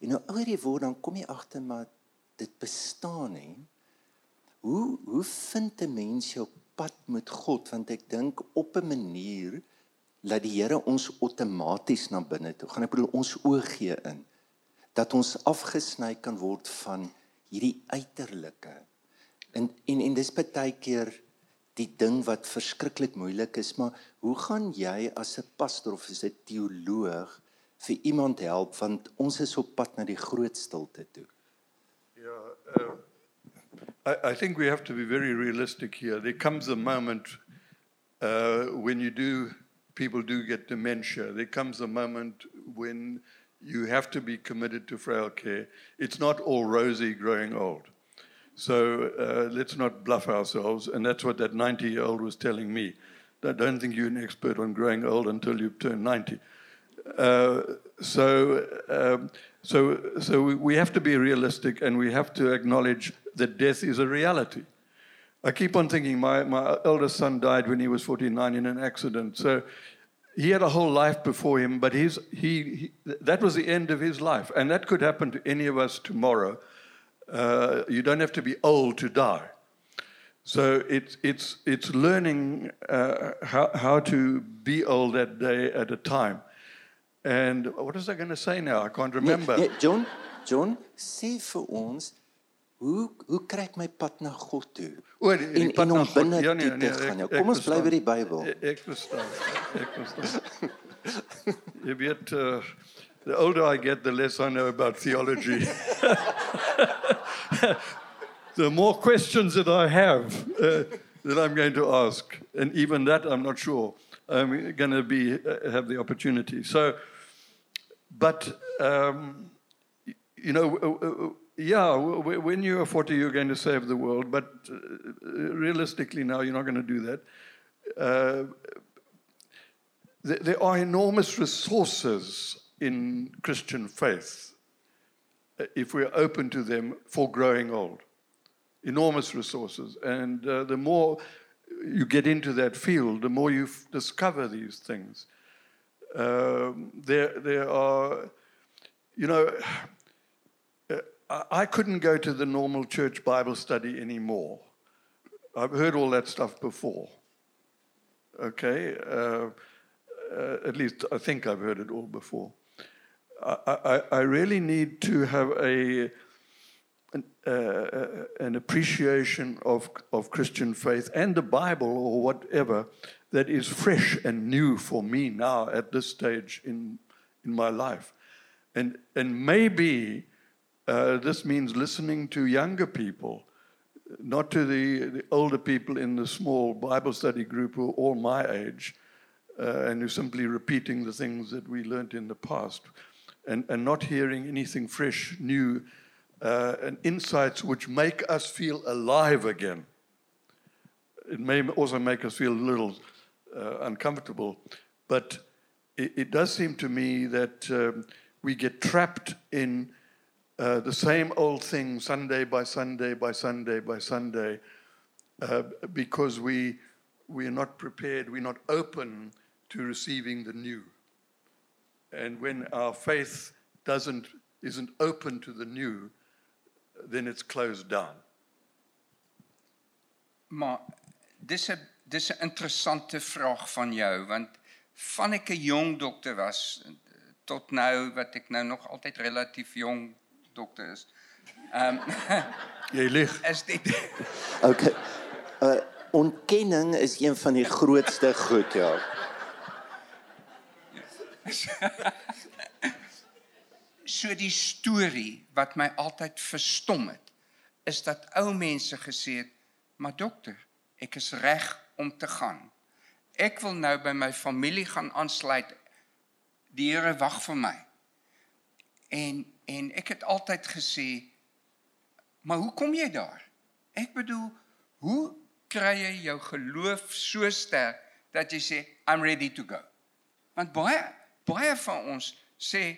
En nou ouer jy word dan kom jy agter maar dit bestaan hè. Hoe hoe vind 'n mens jou pad met God want ek dink op 'n manier laat die Here ons outomaties na binne toe. Gaan ek bedoel ons oë gee in dat ons afgesny kan word van hierdie uiterlike. En en en dis baie keer die ding wat verskriklik moeilik is, maar hoe gaan jy as 'n pastor of as 'n teoloog vir iemand help want ons is op pad na die groot stilte toe? Ja, uh, I, think we have to be very realistic here. There comes a moment uh, when you do, people do get dementia. There comes a moment when you have to be committed to frail care. It's not all rosy growing old. So uh, let's not bluff ourselves. And that's what that 90 year old was telling me. I don't think you're an expert on growing old until you've turned 90. Uh, so, um, so, so we have to be realistic and we have to acknowledge that death is a reality. I keep on thinking my, my eldest son died when he was 49 in an accident. So he had a whole life before him, but his, he, he, that was the end of his life. And that could happen to any of us tomorrow. Uh, you don't have to be old to die. So it's, it's, it's learning uh, how, how to be old that day at a time. And what was I going to say now? I can't remember. Nee, nee, John, John, sê vir ons hoe hoe kry ek my pad na God toe? O, die, die en, pad en om binne Ja, nee, nee, te gaan. ek- Nou, ek kom ons bly by die Bybel. Ek, verstaan. Ek verstaan. Jy weet uh, the older I get the less I know about theology. the more questions that I have uh, that I'm going to ask and even that I'm not sure I'm going to be uh, have the opportunity. So but um, you know uh, uh, yeah, when you are 40, you're going to save the world, but uh, realistically, now you're not going to do that. Uh, there, are enormous resources in Christian faith uh, if we're open to them for growing old. Enormous resources. And uh, the more you get into that field, the more you discover these things. Um, there, there are, you know, I couldn't go to the normal church Bible study anymore. I've heard all that stuff before. Okay? Uh, uh, at least I think I've heard it all before. I, I, I really need to have a, an, uh, an appreciation of, of Christian faith and the Bible or whatever that is fresh and new for me now at this stage in, in my life. And, and maybe uh, this means listening to younger people, not to the, the older people in the small Bible study group who are all my age uh, and who simply repeating the things that we learned in the past and, and not hearing anything fresh, new, uh, and insights which make us feel alive again. It may also make us feel a little uh, uncomfortable, but it, it does seem to me that um, we get trapped in uh, the same old thing Sunday by Sunday by Sunday by Sunday uh, because we, we are not prepared, we're not open to receiving the new. And when our faith doesn't, isn't open to the new, then it's closed down. Maar dis 'n dis 'n interessante vraag van jou want van ek 'n jong dokter was tot nou wat ek nou nog altyd relatief jong dokter is, Jy lieg. is dit Okay. Uh ontkenning is een van die grootste goed, ja. so die storie wat my altyd verstom het is dat ou mense gesê het maar dokter ek is reg om te gaan ek wil nou by my familie gaan aansluit die Here wag vir my en en ek het altyd gesê maar hoe kom jy daar? Ek bedoel hoe kry jy jou geloof so sterk dat jy sê i'm ready to go? Want baie baie van ons sê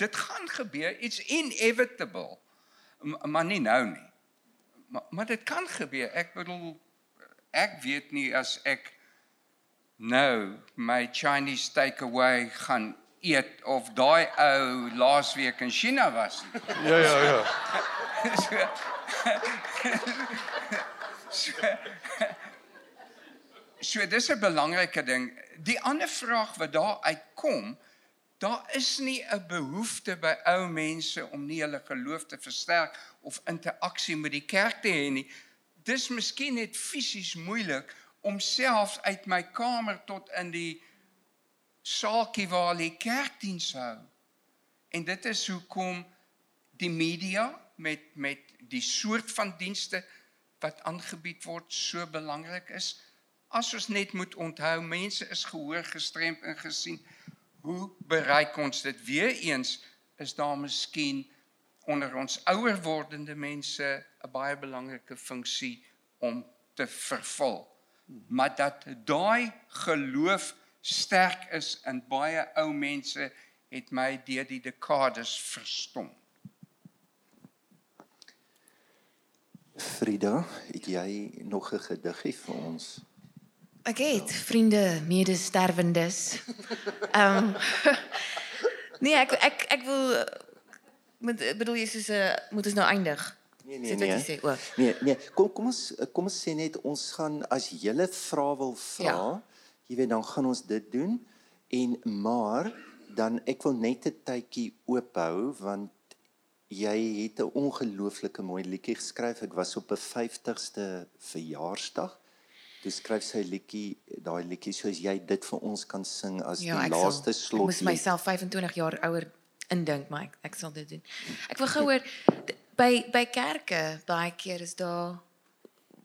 dit gaan gebeur it's inevitable. Maar nie nou nie. Maar maar dit kan gebeur. Ek bedoel ek weet nie as ek nou my Chinese takeaway gaan eet of daai ou laasweek in China was nie. Ja ja ja. So dis 'n belangrike ding. Die ander vraag wat daar uitkom, daar is nie 'n behoefte by ou mense om nie hulle geloof te versterk of interaksie met die kerk te hê nie. Dis miskien net fisies moeilik om selfs uit my kamer tot in die saakie waar hulle kerkdiens hou. En dit is hoekom die media met met die soort van dienste wat aangebied word so belangrik is. As ons net moet onthou, mense is gehoor gestremd en gesien. Hoe bereik ons dit weer eens? Is daar miskien onder ons ouer wordende mense 'n baie belangrike funksie om te vervul. Maar dat daai geloof sterk is in baie ou mense het my deur die dekades verstom. Frida, het jy nog 'n gediggie vir ons? Ek het vriende medesterwendes. Ehm um, Nee, ek ek ek wil met bedoel jy soos 'n moet ons nou eindig? Nee Sê wat jy sê. O. Nee, nee, kom kom ons kom ons sê net ons gaan as julle vra wil vra, ja. Jy weet dan gaan ons dit doen en maar dan ek wil net 'n tydjie oop hou want jy het 'n ongelooflike mooi liedjie geskryf. Ek was op 'n 50ste verjaarsdag. Toe skryf sy liedjie, daai liedjie soos jy dit vir ons kan sing as Ja, die ek laaste sal, ek slot. moes myself 25 jaar ouer indink, maar ek, ek sal dit doen. Ek wil gou hoor by by kerke baie keer is daar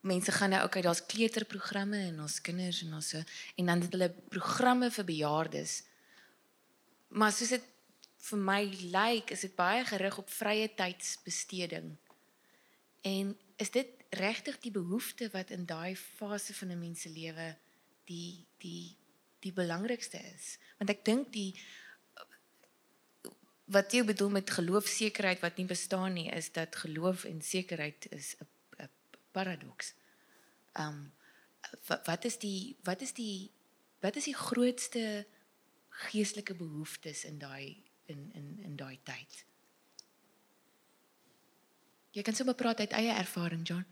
mense gaan nou okay, daar's kleuterprogramme en ons kinders en ons so en dan het hulle programme vir bejaardes. Maar soos dit vir my lyk, is dit baie gerig op vrye tydsbesteding. En is dit regtig die behoefte wat in daai fase van 'n mens se lewe die die die belangrikste is? Want ek dink die wat jy bedoel met geloofsekerheid wat nie bestaan nie, is dat geloof en sekerheid is 'n paradoks. Ehm um, wat, is die wat is die wat is die grootste geestelike behoeftes in daai in in in daai tyd? Jy kan sommer praat uit eie ervaring, John.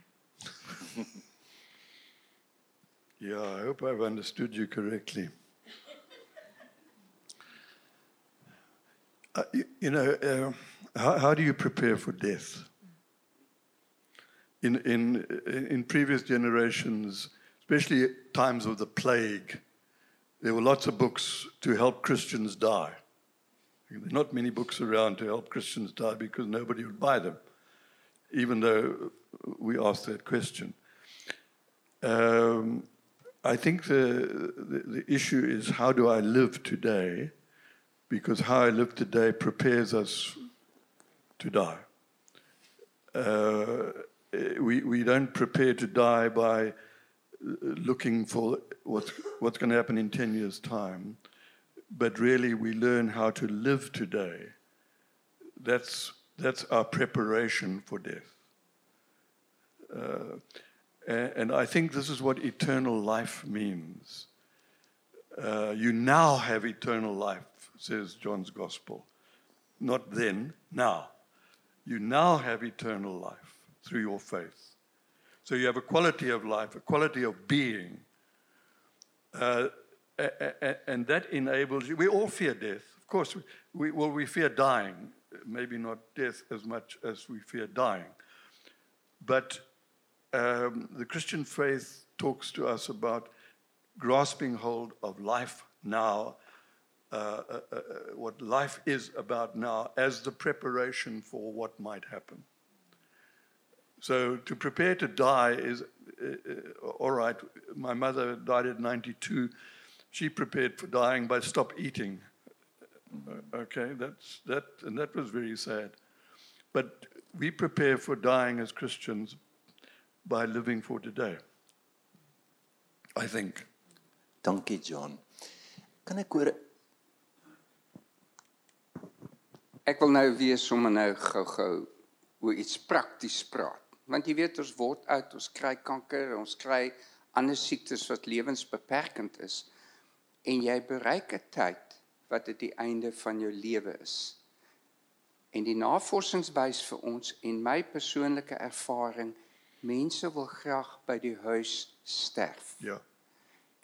Yeah, I hope I've understood you correctly. Uh, you, you know, uh, how, how do you prepare for death? In, in, in previous generations, especially times of the plague, there were lots of books to help Christians die. There are not many books around to help Christians die because nobody would buy them, even though we asked that question. Um, I think the, the, the issue is how do I live today? Because how I live today prepares us to die. Uh, we, we don't prepare to die by uh, looking for what's, what's going to happen in 10 years' time, but really we learn how to live today. That's, that's our preparation for death. Uh, a- and I think this is what eternal life means. Uh, you now have eternal life, says John's Gospel. Not then, now. You now have eternal life through your faith. So you have a quality of life, a quality of being. Uh, and that enables you. We all fear death. Of course, we, well, we fear dying. maybe not death as much as we fear dying. But um, the Christian faith talks to us about grasping hold of life now, uh, uh, uh, what life is about now, as the preparation for what might happen. So to prepare to die is uh, uh, all right. My mother died at 92. She prepared for dying by stop eating. Okay, that's that, and that was very sad. But we prepare for dying as Christians by living for today. I think. Dankie John. Kan ek hoor Ek wil nou weer sommer nou gou-gou oor iets prakties praat. Want jy weet ons word oud, ons kry kanker, ons kry ander siektes wat lewensbeperkend is en jy bereik 'n tyd wat dit die einde van jou lewe is. En die navorsings wys vir ons en my persoonlike ervaring, mense wil graag by die huis sterf. Ja.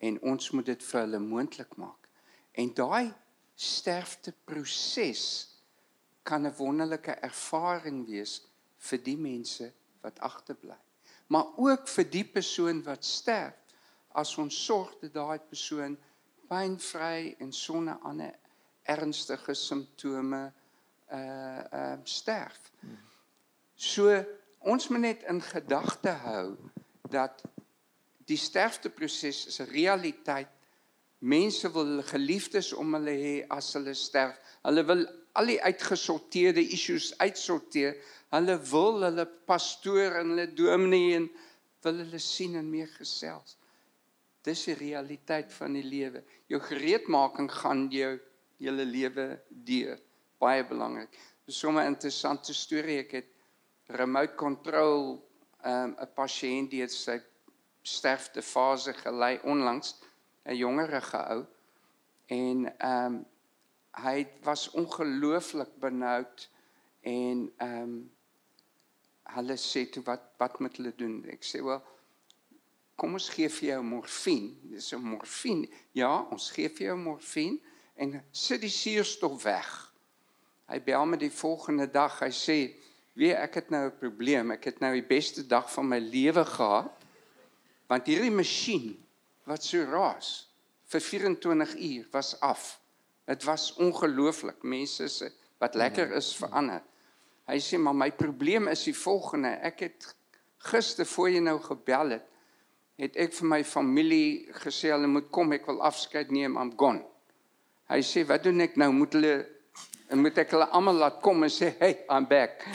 En ons moet dit vir hulle moontlik maak. En daai sterfteproses kan 'n wonderlike ervaring wees vir die mense wat agterbly. Maar ook vir die persoon wat sterf as ons sorg dat daai persoon pynvry en sonder ander ernstige simptome uh uh sterf. So ons moet net in gedagte hou dat die sterfteproses 'n realiteit. Mense wil hulle geliefdes om hulle hê as hulle sterf. Hulle wil al die uitgesorteerde issues uitsorteer. Hulle wil hulle pastoor en hulle dominee en wil hulle sien en meer gesels. Dis die realiteit van die lewe. Jou gereedmaking gaan jou hele lewe deur. Baie belangrik. Dis sommer 'n interessante storie. Ek het remote control ehm, 'n um, pasiënt het sy sterfte fase gelei onlangs 'n jongerige ou en ehm um, hy was ongelooflik benoud en ehm um, hulle sê toe wat wat moet hulle doen? Ek sê wel kom ons gee vir jou morfine. Dis 'n morfine. Ja ons gee vir jou morfine en sit die suurstof weg. Hy bel my die volgende dag. Hy sê wie ek het nou 'n probleem. Ek het nou die beste dag van my lewe gehad want hierdie masjien wat so raas vir 24 uur was af. Dit was ongelooflik. Mense se wat lekker is verander. Hy sê maar my probleem is die volgende. Ek het gister voor jy nou gebel het, het ek vir my familie gesê hulle moet kom, ek wil afskeid neem, I'm gone. Hy sê wat doen ek nou? Moet hulle en moet ek hulle almal laat kom en sê hey, I'm back.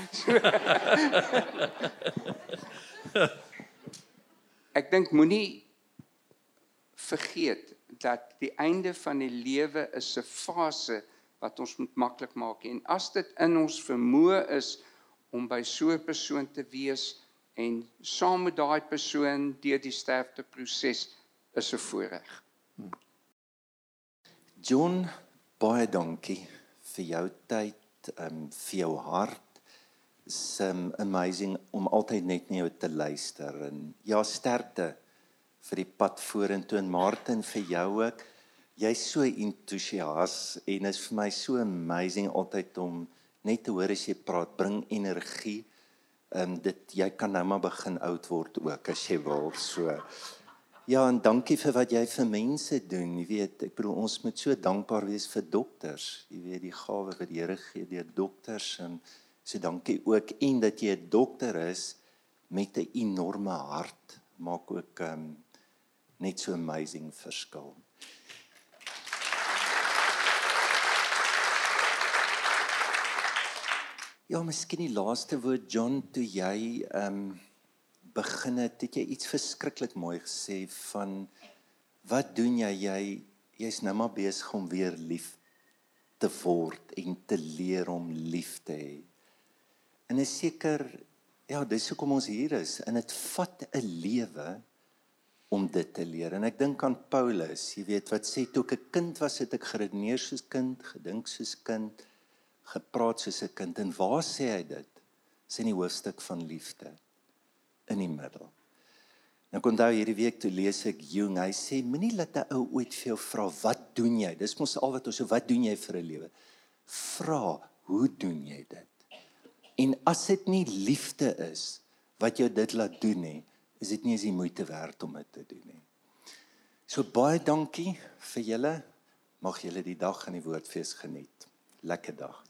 ek dink moenie vergeet dat die einde van die lewe is 'n fase wat ons moet maklik maak en as dit in ons vermoë is om by so 'n persoon te wees en saam met daai persoon deur die sterfteproses is 'n voorreg. John, baie dankie vir jou tyd, um vir jou hart. It's um, amazing om altyd net na jou te luister en ja, sterkte vir die pad vorentoe en Martin vir jou ook. Jy's so entoesias en is vir my so amazing altyd om net te hoor as jy praat, bring energie. Ehm dit jy kan nou maar begin oud word ook as jy wil. So Ja, en dankie vir wat jy vir mense doen. Jy weet, ek bedoel ons moet so dankbaar wees vir dokters. Jy weet die gawe wat die Here gee deur dokters en so dankie ook en dat jy 'n dokter is met 'n enorme hart. Maak ook ehm um, net so amazing verskil. Ja, miskien die laaste woord John toe jy ehm um, begin het, het jy iets verskriklik mooi gesê van wat doen jy jy jy's nou maar besig om weer lief te word en te leer om lief te hê. En is seker ja, dis hoekom ons hier is en dit vat 'n lewe om dit te leer. En ek dink aan Paulus, jy weet wat sê toe ek 'n kind was, het ek geredeneer soos kind, gedink soos kind, gepraat soos 'n kind. En waar sê hy dit? Dis in die hoofstuk van liefde in die middel. Nou kon onthou hierdie week toe lees ek Jung, hy sê moenie laat 'n ou ooit vir jou vra wat doen jy? Dis mos al wat ons so wat doen jy vir 'n lewe? Vra, hoe doen jy dit? En as dit nie liefde is wat jou dit laat doen nie, is dit nie eens die moeite werd om dit te doen nie. So baie dankie vir julle. Mag julle die dag in die Woordfees geniet. Lekker dag.